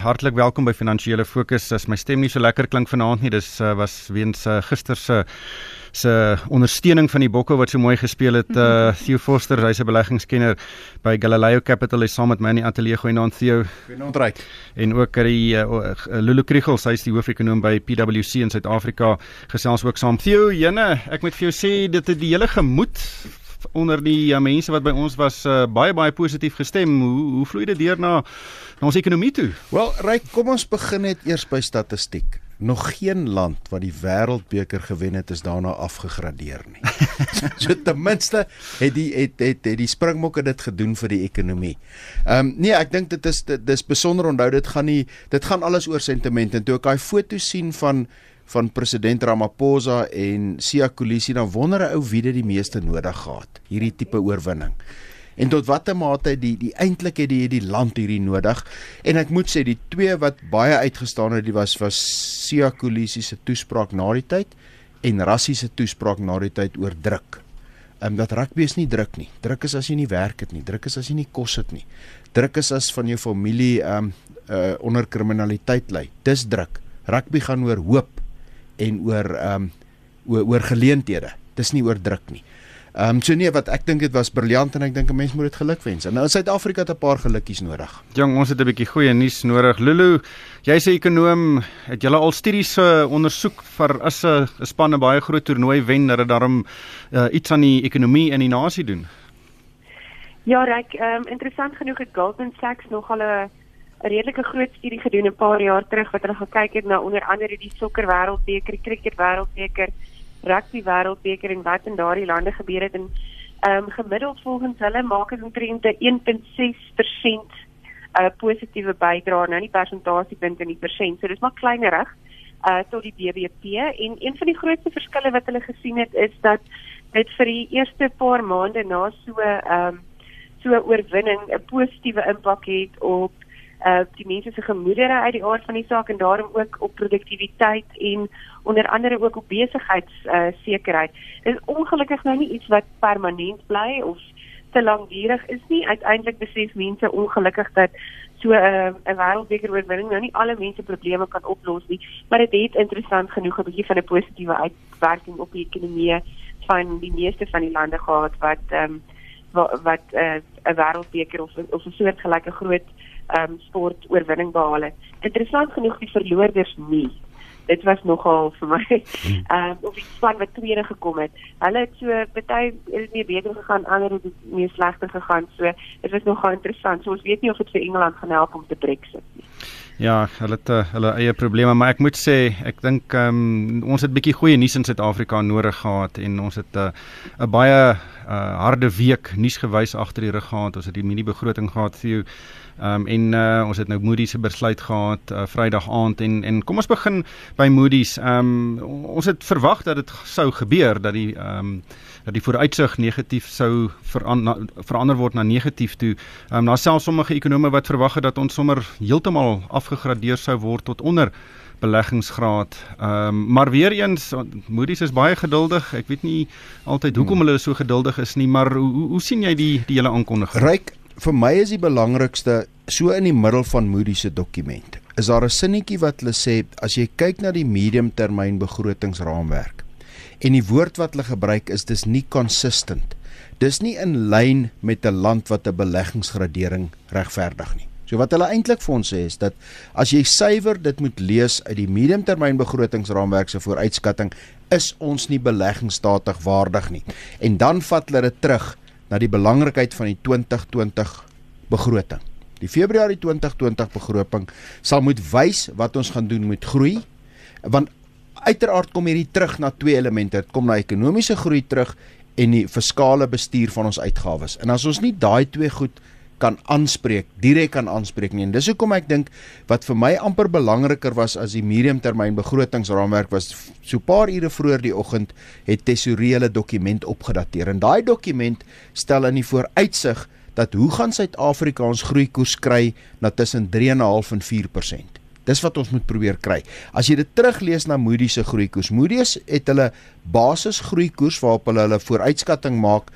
Hartlik welkom by Finansiële Fokus. As my stem nie so lekker klink vanaand nie, dis uh, was weens uh, gister se se ondersteuning van die bokke wat so mooi gespeel het. Uh, Theo Forster, hy's 'n beleggingskenner by Galileo Capital, is saam met my in die ateljee goeienaand Theo. Goeienaand Ryk. En ook die uh, Lulu Kriegels, hy's die hoofekonoom by PwC in Suid-Afrika, gesels ook saam. Theo, jene, ek moet vir jou sê dit het die hele gemoed onder die uh, mense wat by ons was uh, baie baie positief gestem. Hoe hoe vloei dit deur na na ons ekonomie toe? Wel, Ryk, kom ons begin net eers by statistiek. Nog geen land wat die wêreldbeker gewen het is daarna afgegradeer nie. so ten minste het die het het, het die Springbokke dit gedoen vir die ekonomie. Ehm um, nee, ek dink dit is dit is besonder onthou dit gaan nie dit gaan alles oor sentiment en toe ek daai foto sien van van president Ramaphosa en Siya Kolisi dan wonder 'n ou wie dit die meeste nodig gehad hierdie tipe oorwinning. En tot watter mate die die eintlik het die die land hierdie nodig. En ek moet sê die twee wat baie uitgestaan het, die was was Siya Kolisi se toespraak na die tyd en Rassie se toespraak na die tyd oor druk. Ehm dat rugby is nie druk nie. Druk is as jy nie werk het nie. Druk is as jy nie kos het nie. Druk is as van jou familie ehm um, uh, onder kriminaliteit lê. Dis druk. Rugby gaan oor hoop en oor ehm um, oor, oor geleenthede. Dis nie oor druk nie. Ehm um, so nee wat ek dink dit was briljant en ek dink 'n mens moet dit gelukwens. En nou in Suid-Afrika het 'n paar gelukkies nodig. Jong, ons het 'n bietjie goeie nuus nodig. Lulu, jy's 'n ekonom. Het julle al studies uh, ondersoek vir as 'n span 'n baie groot toernooi wen dat dit daarom uh, iets aan die ekonomie in die nasie doen? Ja, ek ehm um, interessant genoeg het Goldman Sachs nog al 'n 'n redelike groot studie gedoen 'n paar jaar terug wat hulle gekyk het na onder andere die sokker wêreldbeker, die cricket wêreldbeker, rugby wêreldbeker en wat in daardie lande gebeur het. En ehm um, gemiddeld volgens hulle maak dit omtrent 1.6% 'n uh, positiewe bydrae nou nie persentasiepunt in die persent. So dis maar kleinerig uh tot die BBP en een van die grootste verskille wat hulle gesien het is dat dit vir die eerste paar maande na so ehm um, so 'n oorwinning 'n positiewe impak het op uh die mense se gemoedere uit die aard van die saak en daarom ook op produktiwiteit en onder andere ook op besigheids uh sekerheid. Dit is ongelukkig nou nie iets wat permanent bly of te lankdurig is nie. Uiteindelik besef mense ongelukkig dat so 'n uh, 'n wêreldbeker oorwinning nou nie alle mense probleme kan oplos nie, maar dit het, het interessant genoeg 'n bietjie van 'n positiewe uitwerking op die ekonomie van die meeste van die lande gehad wat ehm um, wat wat 'n uh, wêreldbeker of of 'n soortgelyke groot um, sport oorwinning behaal het. Interessant genoeg die verloorders nie. Dit was nogal vir my ehm um, of die span wat tweede gekom het. Hulle het so party het nie beter gegaan, ander het meer slegter gegaan. So dit was nogal interessant. So ons weet nie of dit vir Engeland gaan help om te nie. Ja, hulle het uh, hulle eie probleme, maar ek moet sê, ek dink um, ons het bietjie goeie nuus in Suid-Afrika nodig gehad en ons het 'n uh, baie uh, harde week nuusgewys agter die rug gehad. Ons het die mini begroting gehad jou Ehm um, en uh, ons het nou Moody's se besluit gehad uh, Vrydag aand en en kom ons begin by Moody's. Ehm um, ons het verwag dat dit sou gebeur dat die ehm um, dat die vooruitsig negatief sou verander, verander word na negatief toe. Ehm um, daar selfs sommige ekonome wat verwag het dat ons sommer heeltemal afgegradeer sou word tot onder beleggingsgraad. Ehm um, maar weer eens Moody's is baie geduldig. Ek weet nie altyd hoekom hmm. hulle so geduldig is nie, maar hoe hoe sien jy die die hele aankondiging? Ryk vir my is die belangrikste so in die middel van Moody se dokument. Is daar 'n sinnetjie wat hulle sê as jy kyk na die mediumtermyn begrotingsraamwerk en die woord wat hulle gebruik is dis nie consistent. Dis nie in lyn met 'n land wat 'n beleggingsgradering regverdig nie. So wat hulle eintlik vir ons sê is dat as jy suiwer dit moet lees uit die mediumtermyn begrotingsraamwerk se vooruitskatting is ons nie beleggingsstatig waardig nie. En dan vat hulle dit terug na die belangrikheid van die 2020 begroting. Die Februarie 2020 begroting sal moet wys wat ons gaan doen met groei want uiteraard kom hierdie terug na twee elemente. Dit kom na ekonomiese groei terug en die fiskale bestuur van ons uitgawes. En as ons nie daai twee goed kan aanspreek, direk kan aanspreek nie. En dis hoekom ek dink wat vir my amper belangriker was as die mediumtermyn begrotingsraamwerk was so 'n paar ure vroeër die oggend het tesouriele dokument opgedateer. En daai dokument stel in die vooruitsig dat hoe gaan Suid-Afrika ons groeikoers kry na tussen 3.5 en 4%. Dis wat ons moet probeer kry. As jy dit teruglees na Moody's se groeikoers. Moody's het hulle basisgroeikoers waarop hulle hulle vooruitskatting maak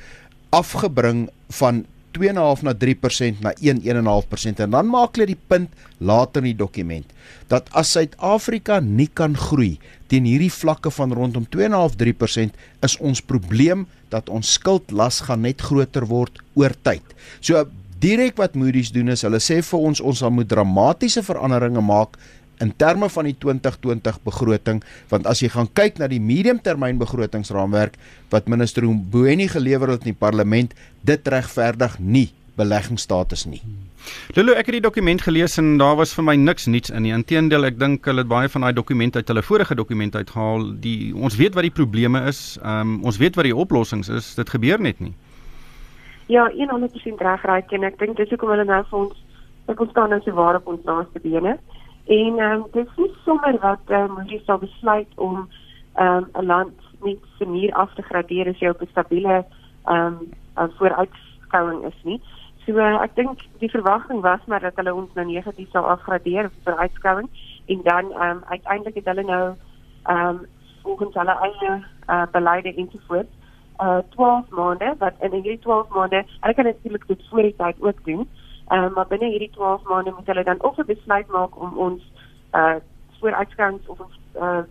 afgebring van 2.5 na 3% na 1 1.5% en dan maak hulle die punt later in die dokument dat as Suid-Afrika nie kan groei teen hierdie vlakke van rondom 2.5 3% is ons probleem dat ons skuldlas gaan net groter word oor tyd. So direk wat Moody's doen is hulle sê vir ons ons moet dramatiese veranderinge maak in terme van die 2020 begroting want as jy gaan kyk na die mediumtermyn begrotingsraamwerk wat minister Mboweni gelewer het in die parlement dit regverdig nie beleggingsstatus nie. Lulu, ek het die dokument gelees en daar was vir my niks niets in nie. Inteendeel, ek dink hulle het baie van daai dokumente uit hulle vorige dokumente uitgehaal. Die ons weet wat die probleme is. Ehm um, ons weet wat die oplossings is. Dit gebeur net nie. Ja, 100% reg, Raai, en ek dink dis hoekom hulle nou vir ons ek ons staan nou so waar op ons laaste bene. En ehm um, dit is sommer wat ehm um, jy sal besluit om ehm um, 'n land nie se muur af te gradeer as jy op 'n stabiele ehm um, vooruitskouing is nie. So uh, ek dink die verwagting was maar dat hulle ons nou negatief sou afgradeer vir uitskouing en dan ehm um, uiteindelik het hulle nou ehm um, volgens hulle eie uh, beleide ensovoorts uh 12 maande wat in hierdie 12 maande hulle kan natuurlik dit voor die tyd ook doen Ehm um, maar binne hierdie 12 maande moet hulle dan of 'n besluit maak om ons uh vooruitskouings of ons uh,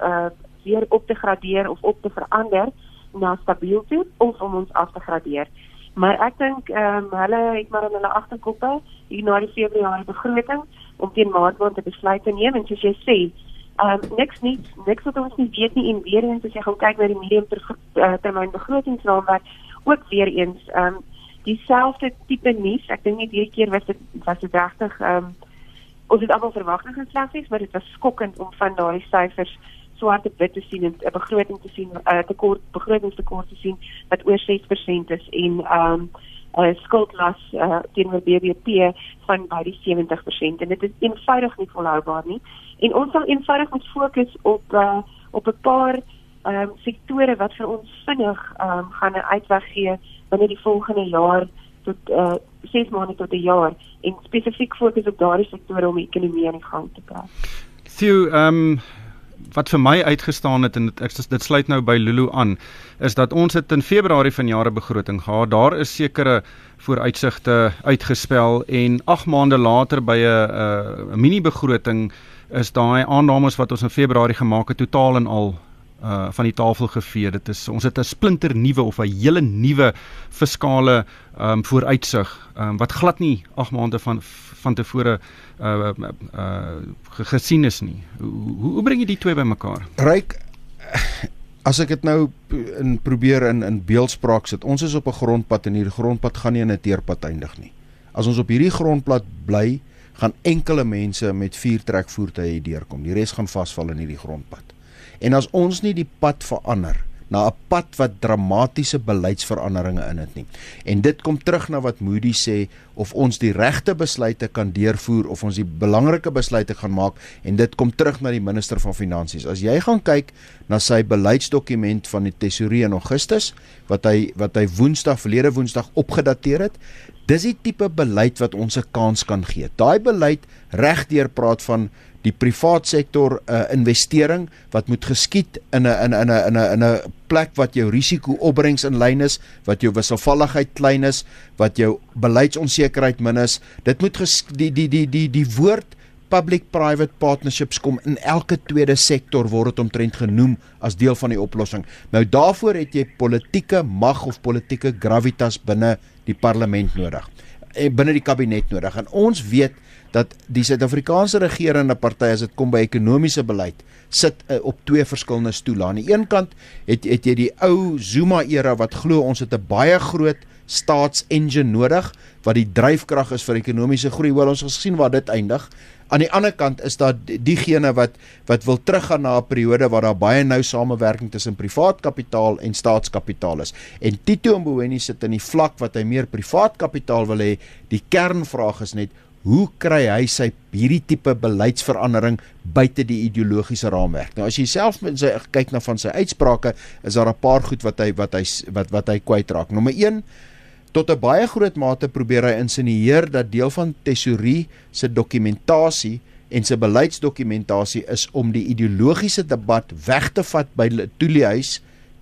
uh weer op te gradeer of op te verander na stabiel toe of om ons af te gradeer. Maar ek dink ehm um, hulle het maar in hulle agterkoppe hier na die Februarie begroting om teen Maart maand te besluit te neem en soos jy sê, um, niks nie, niks wat ons nie weet nie en weer eens as jy gaan kyk na die medium termyn begrotingsraamwerk ook weer eens um, dieselfde tipe nuus. Ek dink net hierdie keer was dit was dit regtig um, ons het almal verwagtinge geslegs, maar dit was skokkend om van daardie syfers swart op wit te sien en 'n begroting te sien, 'n uh, tekort begrotingstekort te sien wat oor 6% is en um, uh, skuldlas uh, teenoor BBP van by die 70% en dit is eenvoudig nie volhoubaar nie. En ons sal eenvoudig moet fokus op uh, op 'n paar ehm um, sektore wat vir ons vinnig ehm um, gaan 'n uitweg gee binne die volgende jaar tot uh 6 maande tot 'n jaar en spesifiek fokus op daardie sektore om die ekonomie aan die gang te kry. Theo, ehm um, wat vir my uitgestaan het en dit ek dit sluit nou by Lulu aan is dat ons het in Februarie van jare begroting gehad. Daar is sekere vooruitsigte uitgespel en 8 maande later by 'n 'n mini begroting is daai aannames wat ons in Februarie gemaak het totaal en al uh van die tafel gevee. Dit is ons het 'n splinter nuwe of 'n hele nuwe fiskale um vooruitsig um wat glad nie 8 maande van van tevore uh uh gesien is nie. Hoe hoe bring jy die twee bymekaar? Ryk as ek dit nou in probeer in in beeldspraak sit. Ons is op 'n grondpad en hierdie grondpad gaan nie in 'n teerpad eindig nie. As ons op hierdie grondpad bly, gaan enkele mense met vier trekvoertuie deurkom. Die res gaan vasval in hierdie grondpad. En as ons nie die pad verander na 'n pad wat dramatiese beleidsveranderinge in het nie. En dit kom terug na wat Moody sê of ons die regte besluite kan deurvoer of ons die belangrike besluite gaan maak en dit kom terug na die minister van finansies. As jy gaan kyk na sy beleidsdokument van die tesourier in Augustus wat hy wat hy Woensdag verlede Woensdag opgedateer het, dis die tipe beleid wat ons 'n kans kan gee. Daai beleid regdeur praat van die privaat sektor 'n uh, investering wat moet geskied in 'n in 'n in 'n in 'n plek wat jou risiko opbrengs in lyn is, wat jou wisselvalligheid klein is, wat jou beleidsonsekerheid min is. Dit moet die die die die die woord public private partnerships kom in elke tweede sektor word dit omtrent genoem as deel van die oplossing. Nou daarvoor het jy politieke mag of politieke gravitas binne die parlement nodig eh, binne die kabinet nodig. En ons weet dat die Suid-Afrikaanse regerende party as dit kom by ekonomiese beleid sit uh, op twee verskillende stoele. Aan die een kant het het jy die ou Zuma era wat glo ons het 'n baie groot staatsengine nodig wat die dryfkrag is vir ekonomiese groei. Hoewel ons gesien waar dit eindig. Aan die ander kant is daar diegene wat wat wil teruggaan na 'n periode waar daar baie nou samewerking tussen privaat kapitaal en staatskapitaal is. En Tito Mboweni sit in die vlak wat hy meer privaat kapitaal wil hê. Die kernvraag is net hoe kry hy sy hierdie tipe beleidsverandering buite die ideologiese raamwerk. Nou as jy self met sy kyk na van sy uitsprake, is daar 'n paar goed wat hy wat hy wat wat hy kwytraak. Nommer 1 tot 'n baie groot mate probeer hy insinieer dat deel van tesourie se dokumentasie en sy beleidsdokumentasie is om die ideologiese debat weg te vat by Toeliehuis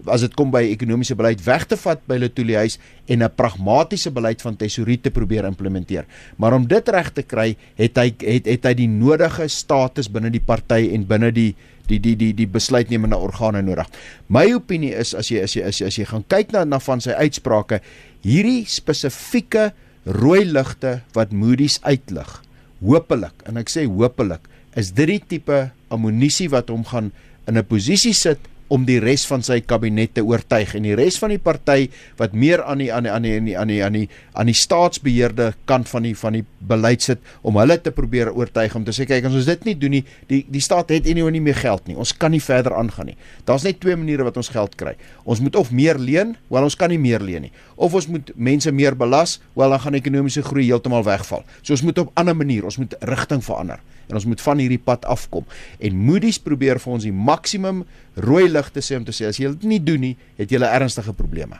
as dit kom by ekonomiese beleid weg te vat by Letoile huis en 'n pragmatiese beleid van tesourier te probeer implementeer. Maar om dit reg te kry, het hy het het hy die nodige status binne die party en binne die die die die die besluitnemende organe nodig. My opinie is as jy as jy as jy, as jy gaan kyk na na van sy uitsprake, hierdie spesifieke rooi ligte wat Moody's uitlig. Hoopelik, en ek sê hoopelik, is dit die tipe ammunisie wat hom gaan in 'n posisie sit om die res van sy kabinet te oortuig. En die res van die party wat meer aan die aan die aan die aan die aan die aan die, aan die staatsbeheerde kant van die van die beleid sit om hulle te probeer oortuig om te sê kyk as ons dit nie doen nie die die staat het anyway nie meer geld nie. Ons kan nie verder aangaan nie. Daar's net twee maniere wat ons geld kry. Ons moet of meer leen wel ons kan nie meer leen nie. Of ons moet mense meer belas wel dan gaan ekonomiese groei heeltemal wegval. So ons moet op 'n ander manier ons moet rigting verander en ons moet van hierdie pad afkom. En Moody's probeer vir ons die maksimum rooi ligte sê om te sê as jy dit nie doen nie, het jy ernstige probleme.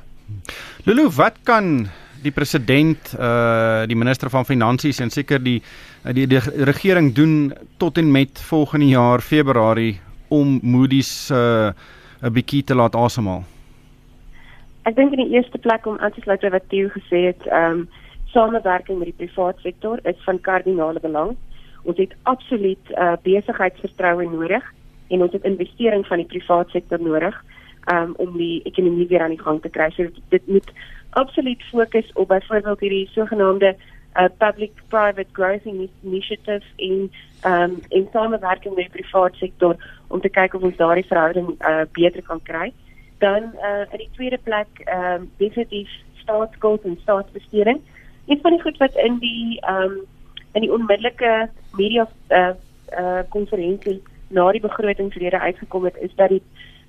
Lulu, wat kan die president uh die minister van finansies en seker die, die die regering doen tot en met volgende jaar Februarie om Moody's uh 'n bietjie te laat asemhaal? Ek dink in die eerste plek om aan te sluit by wat Theo gesê het, ehm um, samewerking met die private sektor is van kardinale belang. Ons het absoluut uh, besigheidsvertroue nodig en ons het investering van die private sektor nodig um, om die ekonomie weer aan die gang te kry. So dit, moet absoluut fokus op byvoorbeeld hierdie sogenaamde uh, public private growth initiative in um in samewerking met die private sektor om te kyk of ons daardie verhouding uh, beter kan kry. Dan uh in die tweede plek um definitief staatsskuld en staatsbesteding. Iets van die goed wat in die um in die onmiddellike media uh uh konferensie na die begrotingsrede uitgekom het is dat die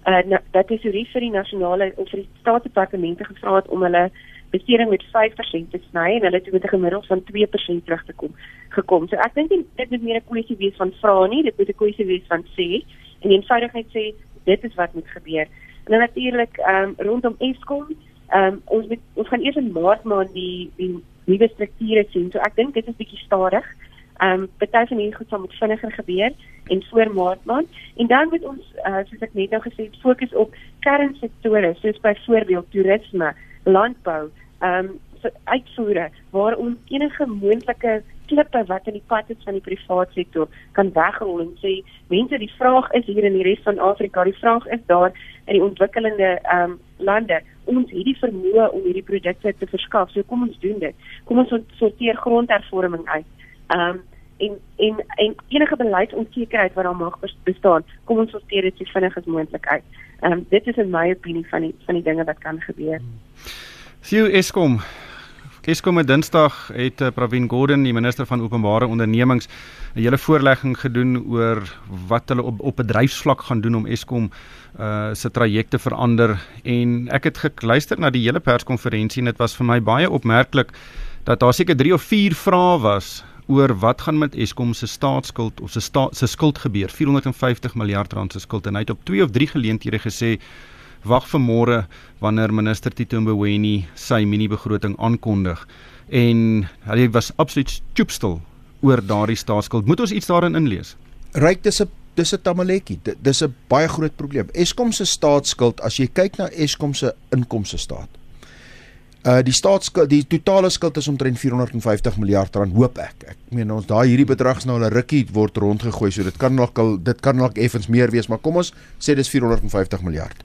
uh na, dat die tesorie vir die nasionale of vir die staatsdepartemente gevra het om hulle besteding met 5% te sny en hulle toe met 'n gemiddeld van 2% terug te kom gekom. So ek dink dit moet meer 'n kwessie wees van vra nie, dit moet 'n kwessie wees van sê en eenvoudigheid sê dit is wat moet gebeur. En dan natuurlik ehm um, rondom Eskom, ehm um, ons moet ons gaan eers in Maart maand die die nuwe strukture sien. So ek dink dit is bietjie stadig. Ehm um, baie van hierdie goed sal moet vinniger gebeur en voor Maart maand en dan moet ons uh, soos ek net nou gesê het fokus op kernsektore soos byvoorbeeld toerisme, landbou, ehm um, uitvoere waar ons enige moontlike klippe wat in die pad is van die private sektor kan wegrol en sê mense die vraag is hier in die res van Afrika, die vraag is daar in die ontwikkelende ehm um, lande ons hierdie vermoë om hierdie produkte te verskaf. So kom ons doen dit. Kom ons sorteer grondhervorming uit. Ehm um, en en en enige beleidsonsekerheid wat daar mag bestaan, kom ons sorteer dit so vinnig as moontlik uit. Ehm um, dit is in my opinie van die van die dinge wat kan gebeur. Sien Eskom Eskom het Dinsdag het uh, Pravin Gordhan, die minister van openbare ondernemings, 'n hele voorlegging gedoen oor wat hulle op op bedryfsvlak gaan doen om Eskom uh se trajecte verander en ek het geluister na die hele perskonferensie en dit was vir my baie opmerklik dat daar seker 3 of 4 vrae was oor wat gaan met Eskom se staatsskuld of se sta se skuld gebeur. 450 miljard rand se skuld. En hy het op 2 of 3 geleenthede gesê wag vir môre wanneer minister Tito Mboweni sy mini begroting aankondig. En hy was absoluut stoepstil oor daardie staatsskuld. Moet ons iets daarin inlees? Ryk dis 'n dis 'n tamaletjie dis 'n baie groot probleem. Eskom se staatsskuld as jy kyk na Eskom se inkomste staat Uh die staatsskuld, die totale skuld is omtrent 450 miljard rand, hoop ek. Ek meen ons daai hierdie bedrag is nou al 'n rukkie word rondgegooi, so dit kan nog al dit kan nog effens meer wees, maar kom ons sê dis 450 miljard.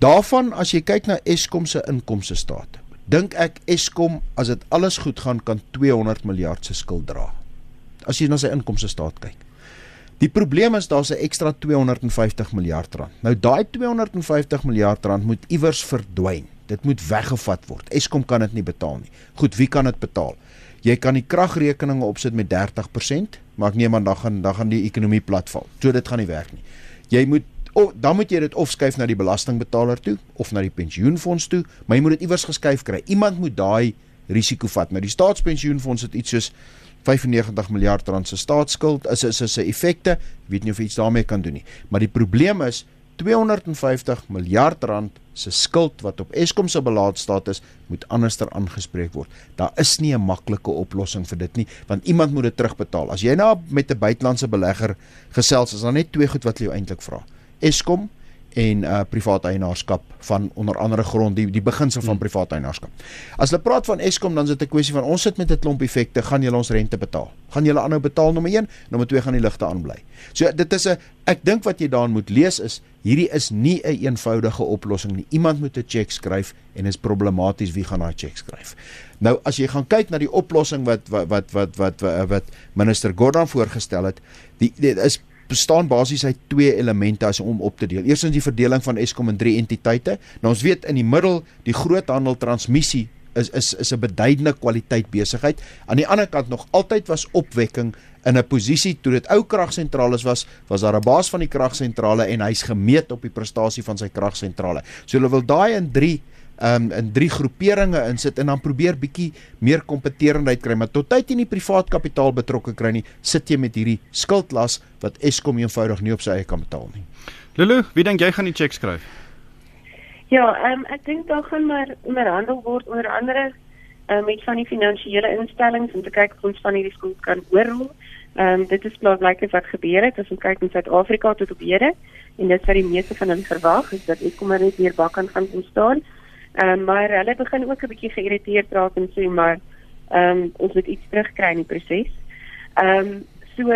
Daarvan as jy kyk na Eskom se inkomste staat, dink ek Eskom as dit alles goed gaan kan 200 miljard se skuld dra. As jy na sy inkomste staat kyk. Die probleem is daar's 'n ekstra 250 miljard rand. Nou daai 250 miljard rand moet iewers verdwyn. Dit moet weggevat word. Eskom kan dit nie betaal nie. Goed, wie kan dit betaal? Jy kan die kragrekeninge opsit met 30%, maar ek neem aan dan gaan dan gaan die ekonomie platval. So dit gaan nie werk nie. Jy moet of dan moet jy dit of skuif na die belastingbetaler toe of na die pensioenfonds toe, maar jy moet dit iewers geskuif kry. Iemand moet daai risiko vat. Nou die staatspensioenfonds het iets soos 95 miljard rand se staatsskuld is is is se effekte. Ek weet nie of iets daarmee kan doen nie. Maar die probleem is 250 miljard rand se skuld wat op Eskom se belaatstaat is, moet anderster aangespreek word. Daar is nie 'n maklike oplossing vir dit nie, want iemand moet dit terugbetaal. As jy nou met 'n buitelandse belegger gesels, is daar net twee goed wat jy eintlik vra. Eskom en uh privaat eienaarskap van onder andere grond die die beginsel van hmm. privaat eienaarskap. As hulle praat van Eskom dan is dit 'n kwessie van ons sit met 'n klomp effekte, gaan julle ons rente betaal? Gaan julle aanhou betaal nommer 1, nommer 2 gaan die ligte aanbly. So dit is 'n ek dink wat jy daarin moet lees is hierdie is nie 'n een eenvoudige oplossing nie. Iemand moet 'n cheque skryf en is problematies wie gaan daai cheque skryf. Nou as jy gaan kyk na die oplossing wat wat wat wat wat, wat, wat minister Gordhan voorgestel het, die, die is bestaan basies uit twee elemente as om op te deel. Eerstens die verdeling van Eskom in drie entiteite. Nou ons weet in die middel die groothandel transmissie is is is 'n beduidende kwaliteit besigheid. Aan die ander kant nog altyd was opwekking in 'n posisie toe dit ou kragsentrale was, was daar 'n baas van die kragsentrale en hy's gemeet op die prestasie van sy kragsentrale. So hulle wil daai in drie um, in drie groeperinge insit en dan probeer bietjie meer kompeterendheid kry, maar tot tyd in die privaat kapitaal betrokke kry nie, sit jy met hierdie skuldlas wat Eskom eenvoudig nie op sy eie kan betaal nie. Lulu, wie dink jy gaan die cheque skryf? Ja, um, ek dink daar gaan maar onderhandel word onder andere um, met van die finansiële instellings om te kyk of ons van hierdie skuld kan oorrol. Ehm um, dit is blykbaar wat gebeur het as ons kyk in Suid-Afrika tot op hede en dit wat die meeste van hulle verwag is dat Eskom net meer bak kan gaan staan. Ehm um, maar hulle begin ook 'n bietjie geïrriteerd raak en sê maar ehm um, ons moet iets terugkry in die proses. Ehm um, so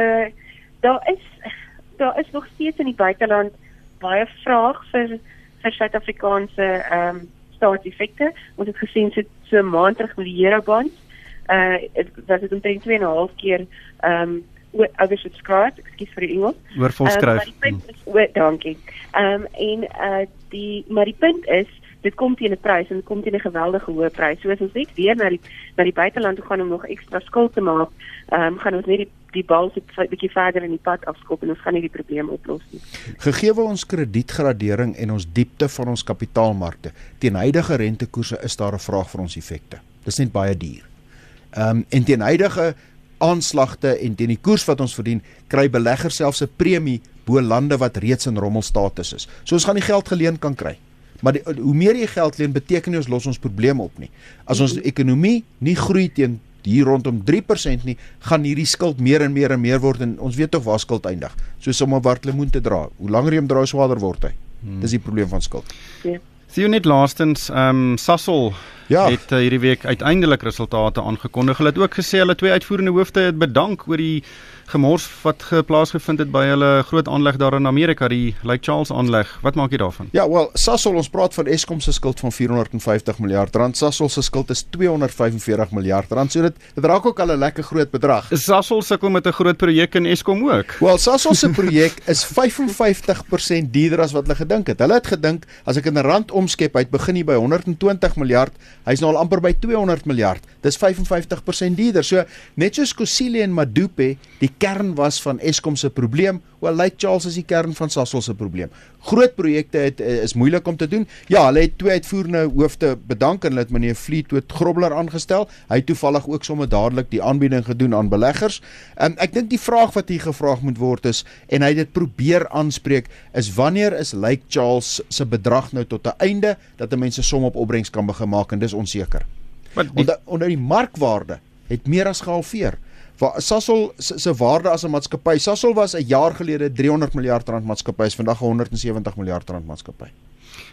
daar is daar is nog steeds in die buiteland baie vraag vir vir Suid-Afrikaanse ehm um, staatseffekte. Ons het gesien so so maand terug met die Eurobonds. Uh dat dit omtrent 2 en 'n half keer ehm um, oversubscribed, ekskuus vir die Engels. Oorvolskryf. Um, maar dankie. Ehm um, en uh die maar die punt is dit kom teen 'n prys en dit kom teen 'n geweldige hoë prys. So as ons net weer na die na die buiteland toe gaan om nog ekstra skuld te maak, ehm um, gaan ons net die die bal so 'n bietjie verder in die pad afskop en ons gaan nie die probleem oplos nie. Gegeewe ons kredietgradering en ons diepte van ons kapitaalmarkte, teen huidige rentekoerse is daar 'n vraag vir ons effekte. Dis net baie duur. Ehm um, en teen huidige aanslagte en teen die koers wat ons verdien, kry beleggers selfs 'n premie bo lande wat reeds in rommelstatus is. So ons gaan die geld geleen kan kry. Maar die, hoe meer jy geld leen, beteken nie ons los ons probleme op nie. As ons ekonomie nie groei teen hier rondom 3% nie, gaan hierdie skuld meer en meer en meer word en ons weet tog waar skuld eindig. So sommer wat lemoen te dra. Hoe langer jy hom dra, swaarder word hy. Hmm. Dis die probleem van skuld. Ja. Sien net laastens, ehm um, Sasol ja. het uh, hierdie week uiteindelik resultate aangekondig. Hulle het ook gesê hulle twee uitvoerende hoofde het bedank oor die gemors wat geplaasgevind het by hulle groot aanleg daar in Amerika, die Lake Charles aanleg. Wat maak jy daarvan? Ja, wel, Sasol, ons praat van Eskom se skuld van 450 miljard rand. Sasol se skuld is 245 miljard rand. So dit dit raak ook al 'n lekker groot bedrag. Sasol sukkel met 'n groot projek in Eskom ook. Wel, Sasol se projek is 55% duurder as wat hulle gedink het. Hulle het gedink as ek in 'n rand omskep, hy het begin hier by 120 miljard, hy's nou al amper by 200 miljard. Dis 55% duurder. So net soos Kusile en Madupe, die kern was van Eskom se probleem, wel Lake Charles is die kern van Sasol se probleem. Groot projekte het eh, is moeilik om te doen. Ja, hulle het twee uitvoerende hoofde bedank en hulle het meneer Fleetwood Grobler aangestel. Hy toevallig ook sommer dadelik die aanbieding gedoen aan beleggers. En ek dink die vraag wat hier gevra moet word is en hy het dit probeer aanspreek is wanneer is Lake Charles se bedrag nou tot 'n einde dat 'n mens 'n som op opbrengs kan begin maak en dis onseker. Want onder die markwaarde het meer as gehalveer waar Sasol se waarde as 'n maatskappy. Sasol was 'n jaar gelede 300 miljard rand maatskappy, is vandag 170 miljard rand maatskappy.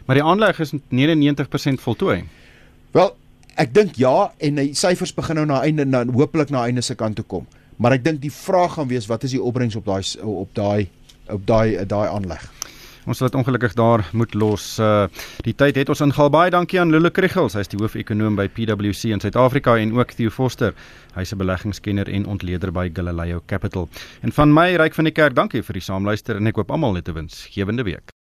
Maar die aanleg is 99% voltooi. Wel, ek dink ja en die syfers begin nou na einde nou hopelik na einde se kant toe kom. Maar ek dink die vraag gaan wees wat is die opbrengs op daai op daai op daai daai aanleg. Ons wat ongelukkig daar moet los. Uh die tyd het ons ingehaal. Baie dankie aan Lulu Kriggels. Hy's die hoofekonoom by PwC in Suid-Afrika en ook Theo Foster. Hy's 'n beleggingskenner en ontleder by Galileo Capital. En van my, Ryk van die Kerk, dankie vir die saamluister en ek hoop almal het 'n winsgewende week.